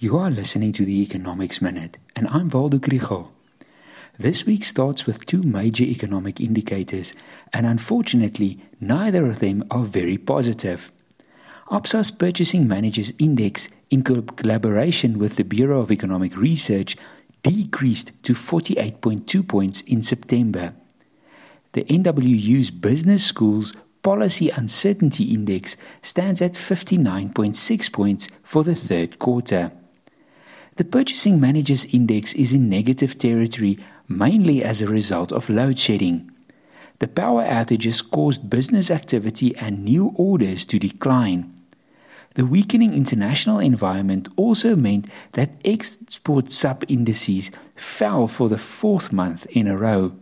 You are listening to the Economics Minute, and I'm Waldo Krugell. This week starts with two major economic indicators, and unfortunately, neither of them are very positive. Absa's Purchasing Managers Index, in collaboration with the Bureau of Economic Research, decreased to 48.2 points in September. The NWU's Business Schools Policy Uncertainty Index stands at 59.6 points for the third quarter. The Purchasing Managers Index is in negative territory mainly as a result of load shedding. The power outages caused business activity and new orders to decline. The weakening international environment also meant that export sub indices fell for the fourth month in a row.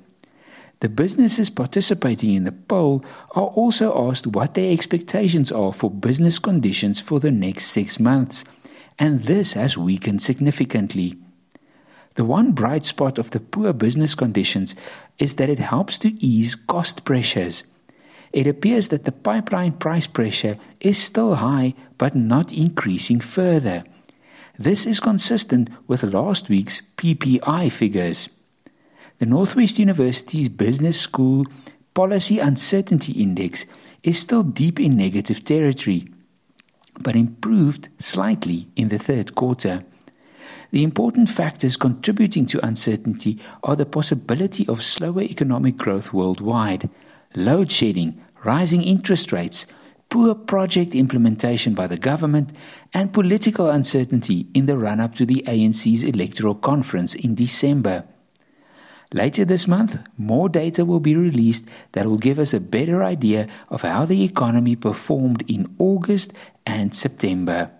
The businesses participating in the poll are also asked what their expectations are for business conditions for the next six months and this has weakened significantly. The one bright spot of the poor business conditions is that it helps to ease cost pressures. It appears that the pipeline price pressure is still high but not increasing further. This is consistent with last week's PPI figures. The Northwest University's Business School Policy Uncertainty Index is still deep in negative territory but improved slightly in the third quarter. The important factors contributing to uncertainty are the possibility of slower economic growth worldwide, load shedding, rising interest rates, poor project implementation by the government, and political uncertainty in the run up to the ANC's electoral conference in December. Later this month, more data will be released that will give us a better idea of how the economy performed in August and September.